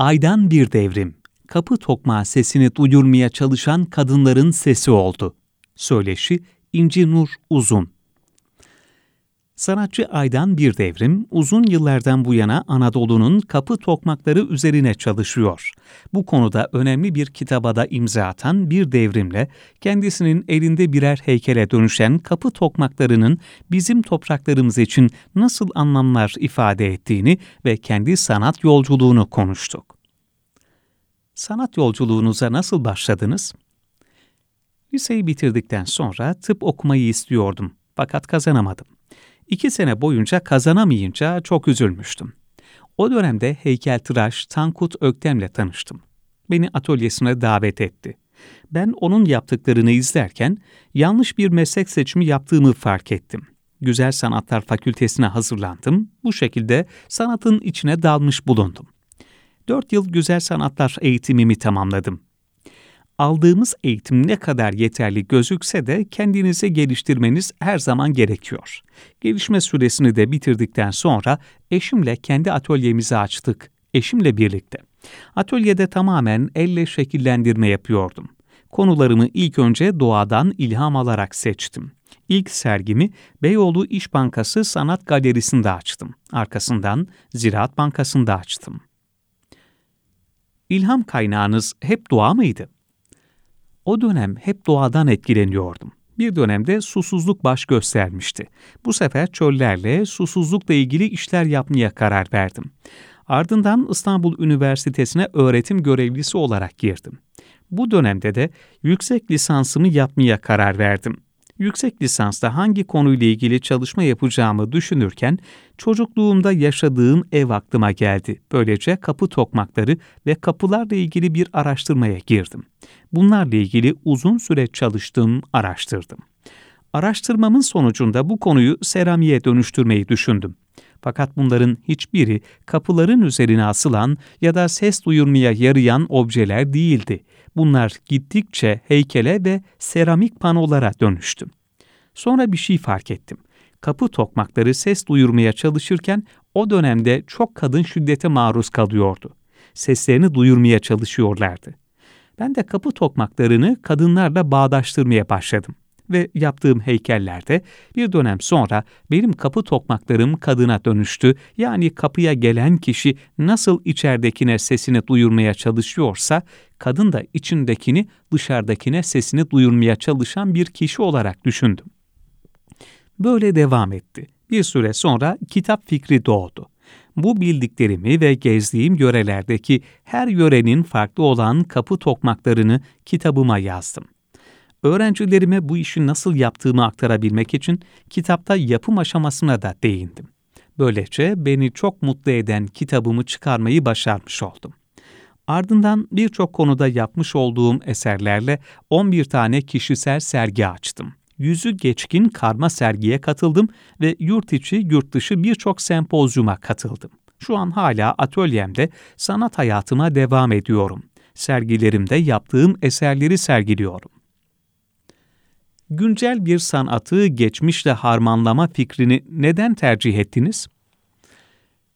Aydan bir devrim, kapı tokmağı sesini duyurmaya çalışan kadınların sesi oldu. Söyleşi İnci Nur Uzun Sanatçı Aydan Bir Devrim, uzun yıllardan bu yana Anadolu'nun kapı tokmakları üzerine çalışıyor. Bu konuda önemli bir kitaba da imza atan Bir Devrim'le, kendisinin elinde birer heykele dönüşen kapı tokmaklarının bizim topraklarımız için nasıl anlamlar ifade ettiğini ve kendi sanat yolculuğunu konuştuk. Sanat yolculuğunuza nasıl başladınız? Liseyi bitirdikten sonra tıp okumayı istiyordum fakat kazanamadım. İki sene boyunca kazanamayınca çok üzülmüştüm. O dönemde heykeltıraş Tankut Öktem'le tanıştım. Beni atölyesine davet etti. Ben onun yaptıklarını izlerken yanlış bir meslek seçimi yaptığımı fark ettim. Güzel Sanatlar Fakültesine hazırlandım. Bu şekilde sanatın içine dalmış bulundum. Dört yıl güzel sanatlar eğitimimi tamamladım aldığımız eğitim ne kadar yeterli gözükse de kendinizi geliştirmeniz her zaman gerekiyor. Gelişme süresini de bitirdikten sonra eşimle kendi atölyemizi açtık. Eşimle birlikte. Atölyede tamamen elle şekillendirme yapıyordum. Konularımı ilk önce doğadan ilham alarak seçtim. İlk sergimi Beyoğlu İş Bankası Sanat Galerisi'nde açtım. Arkasından Ziraat Bankası'nda açtım. İlham kaynağınız hep doğa mıydı? O dönem hep doğadan etkileniyordum. Bir dönemde susuzluk baş göstermişti. Bu sefer çöllerle, susuzlukla ilgili işler yapmaya karar verdim. Ardından İstanbul Üniversitesi'ne öğretim görevlisi olarak girdim. Bu dönemde de yüksek lisansımı yapmaya karar verdim yüksek lisansta hangi konuyla ilgili çalışma yapacağımı düşünürken çocukluğumda yaşadığım ev aklıma geldi. Böylece kapı tokmakları ve kapılarla ilgili bir araştırmaya girdim. Bunlarla ilgili uzun süre çalıştım, araştırdım. Araştırmamın sonucunda bu konuyu seramiğe dönüştürmeyi düşündüm. Fakat bunların hiçbiri kapıların üzerine asılan ya da ses duyurmaya yarayan objeler değildi. Bunlar gittikçe heykele ve seramik panolara dönüştü. Sonra bir şey fark ettim. Kapı tokmakları ses duyurmaya çalışırken o dönemde çok kadın şiddete maruz kalıyordu. Seslerini duyurmaya çalışıyorlardı. Ben de kapı tokmaklarını kadınlarla bağdaştırmaya başladım ve yaptığım heykellerde bir dönem sonra benim kapı tokmaklarım kadına dönüştü. Yani kapıya gelen kişi nasıl içeridekine sesini duyurmaya çalışıyorsa, kadın da içindekini dışarıdakine sesini duyurmaya çalışan bir kişi olarak düşündüm. Böyle devam etti. Bir süre sonra kitap fikri doğdu. Bu bildiklerimi ve gezdiğim yörelerdeki her yörenin farklı olan kapı tokmaklarını kitabıma yazdım. Öğrencilerime bu işi nasıl yaptığımı aktarabilmek için kitapta yapım aşamasına da değindim. Böylece beni çok mutlu eden kitabımı çıkarmayı başarmış oldum. Ardından birçok konuda yapmış olduğum eserlerle 11 tane kişisel sergi açtım. Yüzü geçkin karma sergiye katıldım ve yurt içi yurt dışı birçok sempozyuma katıldım. Şu an hala atölyemde sanat hayatıma devam ediyorum. Sergilerimde yaptığım eserleri sergiliyorum güncel bir sanatı geçmişle harmanlama fikrini neden tercih ettiniz?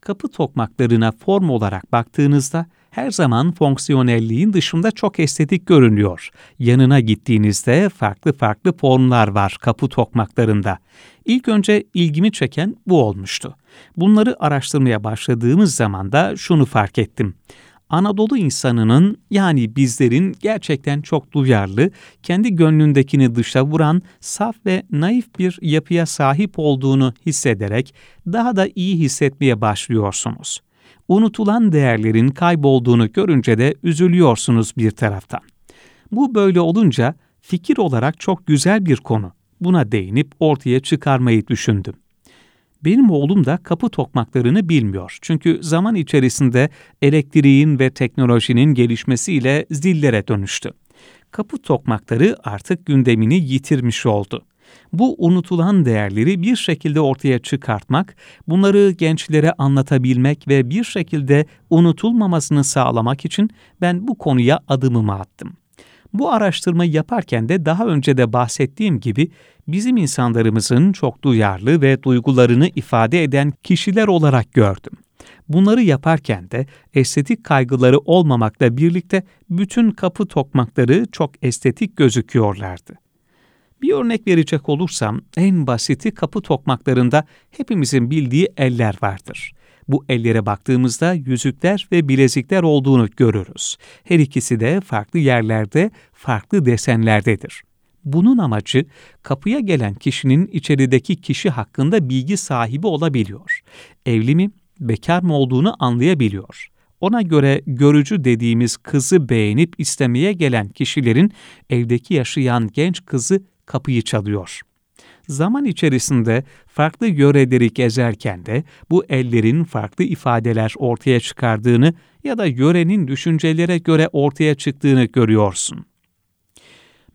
Kapı tokmaklarına form olarak baktığınızda her zaman fonksiyonelliğin dışında çok estetik görünüyor. Yanına gittiğinizde farklı farklı formlar var kapı tokmaklarında. İlk önce ilgimi çeken bu olmuştu. Bunları araştırmaya başladığımız zaman da şunu fark ettim. Anadolu insanının yani bizlerin gerçekten çok duyarlı, kendi gönlündekini dışa vuran, saf ve naif bir yapıya sahip olduğunu hissederek daha da iyi hissetmeye başlıyorsunuz. Unutulan değerlerin kaybolduğunu görünce de üzülüyorsunuz bir taraftan. Bu böyle olunca fikir olarak çok güzel bir konu. Buna değinip ortaya çıkarmayı düşündüm. Benim oğlum da kapı tokmaklarını bilmiyor. Çünkü zaman içerisinde elektriğin ve teknolojinin gelişmesiyle zillere dönüştü. Kapı tokmakları artık gündemini yitirmiş oldu. Bu unutulan değerleri bir şekilde ortaya çıkartmak, bunları gençlere anlatabilmek ve bir şekilde unutulmamasını sağlamak için ben bu konuya adımımı attım. Bu araştırmayı yaparken de daha önce de bahsettiğim gibi bizim insanlarımızın çok duyarlı ve duygularını ifade eden kişiler olarak gördüm. Bunları yaparken de estetik kaygıları olmamakla birlikte bütün kapı tokmakları çok estetik gözüküyorlardı. Bir örnek verecek olursam en basiti kapı tokmaklarında hepimizin bildiği eller vardır. Bu ellere baktığımızda yüzükler ve bilezikler olduğunu görürüz. Her ikisi de farklı yerlerde, farklı desenlerdedir. Bunun amacı kapıya gelen kişinin içerideki kişi hakkında bilgi sahibi olabiliyor. Evli mi, bekar mı olduğunu anlayabiliyor. Ona göre görücü dediğimiz kızı beğenip istemeye gelen kişilerin evdeki yaşayan genç kızı kapıyı çalıyor. Zaman içerisinde farklı yöreleri gezerken de bu ellerin farklı ifadeler ortaya çıkardığını ya da yörenin düşüncelere göre ortaya çıktığını görüyorsun.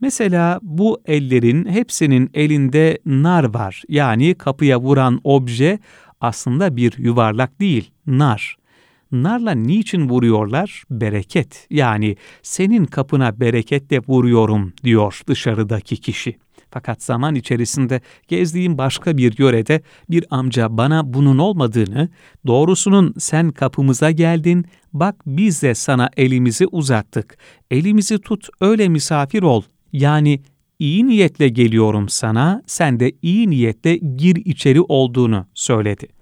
Mesela bu ellerin hepsinin elinde nar var. Yani kapıya vuran obje aslında bir yuvarlak değil, nar. Narla niçin vuruyorlar? Bereket. Yani senin kapına bereketle vuruyorum diyor dışarıdaki kişi. Fakat zaman içerisinde gezdiğim başka bir yörede bir amca bana bunun olmadığını, doğrusunun sen kapımıza geldin, bak biz de sana elimizi uzattık, elimizi tut öyle misafir ol. Yani iyi niyetle geliyorum sana, sen de iyi niyetle gir içeri olduğunu söyledi.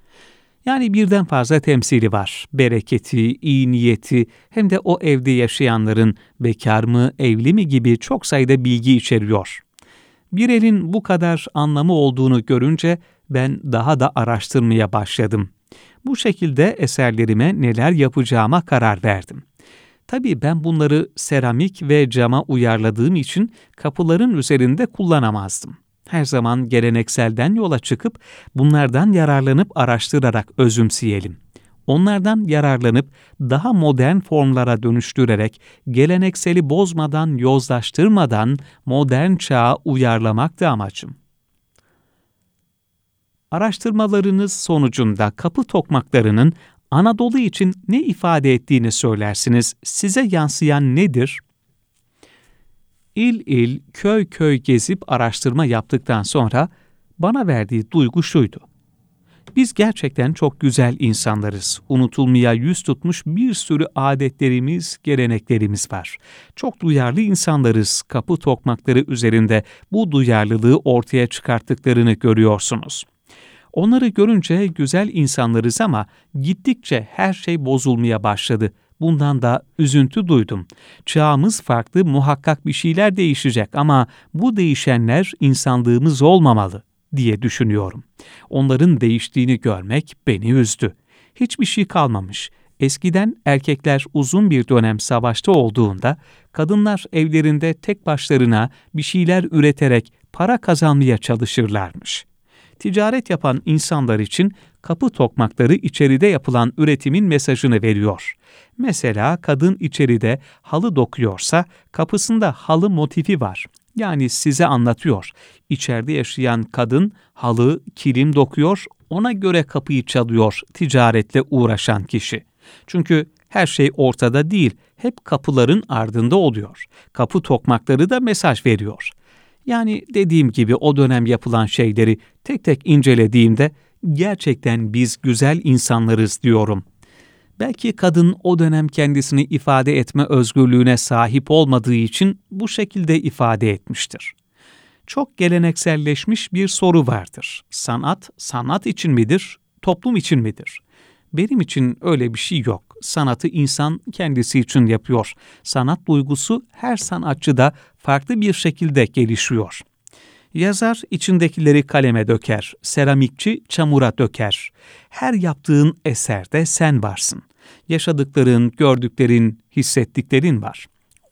Yani birden fazla temsili var. Bereketi, iyi niyeti hem de o evde yaşayanların bekar mı, evli mi gibi çok sayıda bilgi içeriyor. Bir elin bu kadar anlamı olduğunu görünce ben daha da araştırmaya başladım. Bu şekilde eserlerime neler yapacağıma karar verdim. Tabii ben bunları seramik ve cama uyarladığım için kapıların üzerinde kullanamazdım. Her zaman gelenekselden yola çıkıp bunlardan yararlanıp araştırarak özümseyelim. Onlardan yararlanıp daha modern formlara dönüştürerek gelenekseli bozmadan, yozlaştırmadan modern çağa uyarlamak da amacım. Araştırmalarınız sonucunda kapı tokmaklarının Anadolu için ne ifade ettiğini söylersiniz. Size yansıyan nedir? İl il, köy köy gezip araştırma yaptıktan sonra bana verdiği duygu şuydu. Biz gerçekten çok güzel insanlarız. Unutulmaya yüz tutmuş bir sürü adetlerimiz, geleneklerimiz var. Çok duyarlı insanlarız. Kapı tokmakları üzerinde bu duyarlılığı ortaya çıkarttıklarını görüyorsunuz. Onları görünce güzel insanlarız ama gittikçe her şey bozulmaya başladı. Bundan da üzüntü duydum. Çağımız farklı, muhakkak bir şeyler değişecek ama bu değişenler insanlığımız olmamalı diye düşünüyorum. Onların değiştiğini görmek beni üzdü. Hiçbir şey kalmamış. Eskiden erkekler uzun bir dönem savaşta olduğunda kadınlar evlerinde tek başlarına bir şeyler üreterek para kazanmaya çalışırlarmış. Ticaret yapan insanlar için kapı tokmakları içeride yapılan üretimin mesajını veriyor. Mesela kadın içeride halı dokuyorsa kapısında halı motifi var. Yani size anlatıyor. İçeride yaşayan kadın halı, kilim dokuyor, ona göre kapıyı çalıyor ticaretle uğraşan kişi. Çünkü her şey ortada değil, hep kapıların ardında oluyor. Kapı tokmakları da mesaj veriyor. Yani dediğim gibi o dönem yapılan şeyleri tek tek incelediğimde gerçekten biz güzel insanlarız diyorum. Belki kadın o dönem kendisini ifade etme özgürlüğüne sahip olmadığı için bu şekilde ifade etmiştir. Çok gelenekselleşmiş bir soru vardır. Sanat, sanat için midir, toplum için midir? Benim için öyle bir şey yok. Sanatı insan kendisi için yapıyor. Sanat duygusu her sanatçıda farklı bir şekilde gelişiyor. Yazar içindekileri kaleme döker, seramikçi çamura döker. Her yaptığın eserde sen varsın. Yaşadıkların, gördüklerin, hissettiklerin var.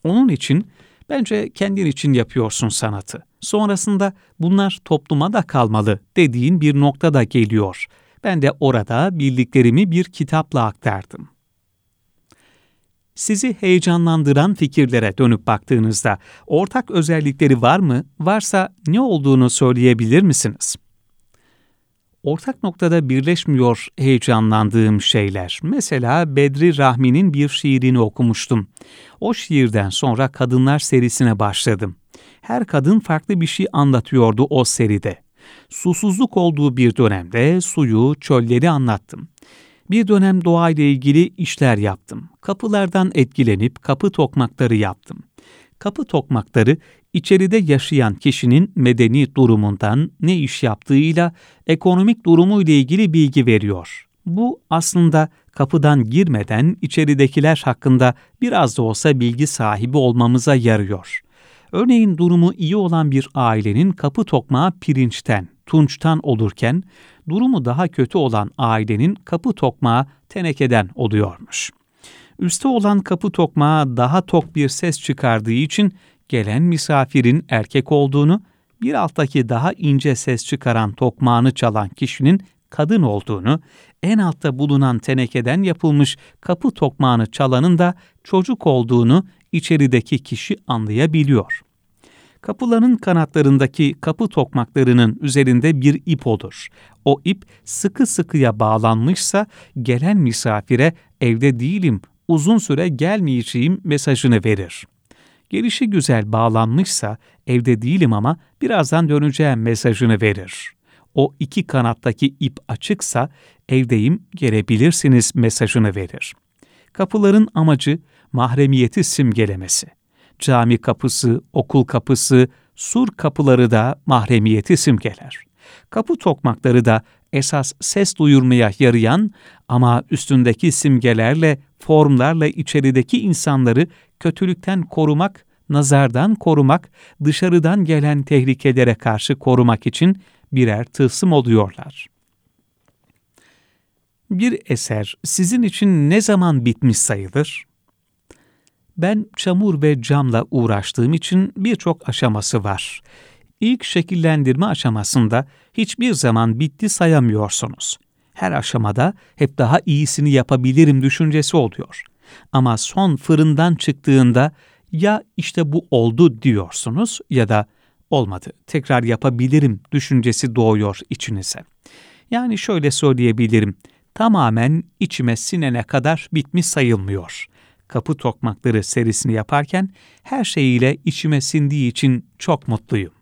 Onun için bence kendin için yapıyorsun sanatı. Sonrasında bunlar topluma da kalmalı dediğin bir noktada geliyor. Ben de orada bildiklerimi bir kitapla aktardım sizi heyecanlandıran fikirlere dönüp baktığınızda ortak özellikleri var mı? Varsa ne olduğunu söyleyebilir misiniz? Ortak noktada birleşmiyor heyecanlandığım şeyler. Mesela Bedri Rahmi'nin bir şiirini okumuştum. O şiirden sonra Kadınlar serisine başladım. Her kadın farklı bir şey anlatıyordu o seride. Susuzluk olduğu bir dönemde suyu, çölleri anlattım. Bir dönem doğayla ilgili işler yaptım. Kapılardan etkilenip kapı tokmakları yaptım. Kapı tokmakları içeride yaşayan kişinin medeni durumundan, ne iş yaptığıyla, ekonomik durumu ile ilgili bilgi veriyor. Bu aslında kapıdan girmeden içeridekiler hakkında biraz da olsa bilgi sahibi olmamıza yarıyor. Örneğin durumu iyi olan bir ailenin kapı tokmağı pirinçten, tunçtan olurken, durumu daha kötü olan ailenin kapı tokmağı tenekeden oluyormuş. Üste olan kapı tokmağı daha tok bir ses çıkardığı için gelen misafirin erkek olduğunu, bir alttaki daha ince ses çıkaran tokmağını çalan kişinin kadın olduğunu, en altta bulunan tenekeden yapılmış kapı tokmağını çalanın da çocuk olduğunu içerideki kişi anlayabiliyor. Kapıların kanatlarındaki kapı tokmaklarının üzerinde bir ip olur. O ip sıkı sıkıya bağlanmışsa gelen misafire evde değilim, uzun süre gelmeyeceğim mesajını verir. Gelişi güzel bağlanmışsa evde değilim ama birazdan döneceğim mesajını verir. O iki kanattaki ip açıksa evdeyim gelebilirsiniz mesajını verir. Kapıların amacı mahremiyeti simgelemesi. Cami kapısı, okul kapısı, sur kapıları da mahremiyeti simgeler. Kapı tokmakları da esas ses duyurmaya yarayan ama üstündeki simgelerle, formlarla içerideki insanları kötülükten korumak, nazardan korumak, dışarıdan gelen tehlikelere karşı korumak için birer tılsım oluyorlar. Bir eser sizin için ne zaman bitmiş sayılır? Ben çamur ve camla uğraştığım için birçok aşaması var. İlk şekillendirme aşamasında hiçbir zaman bitti sayamıyorsunuz. Her aşamada hep daha iyisini yapabilirim düşüncesi oluyor. Ama son fırından çıktığında ya işte bu oldu diyorsunuz ya da olmadı, tekrar yapabilirim düşüncesi doğuyor içinize. Yani şöyle söyleyebilirim, tamamen içime sinene kadar bitmiş sayılmıyor. Kapı Tokmakları serisini yaparken her şeyiyle içime sindiği için çok mutluyum.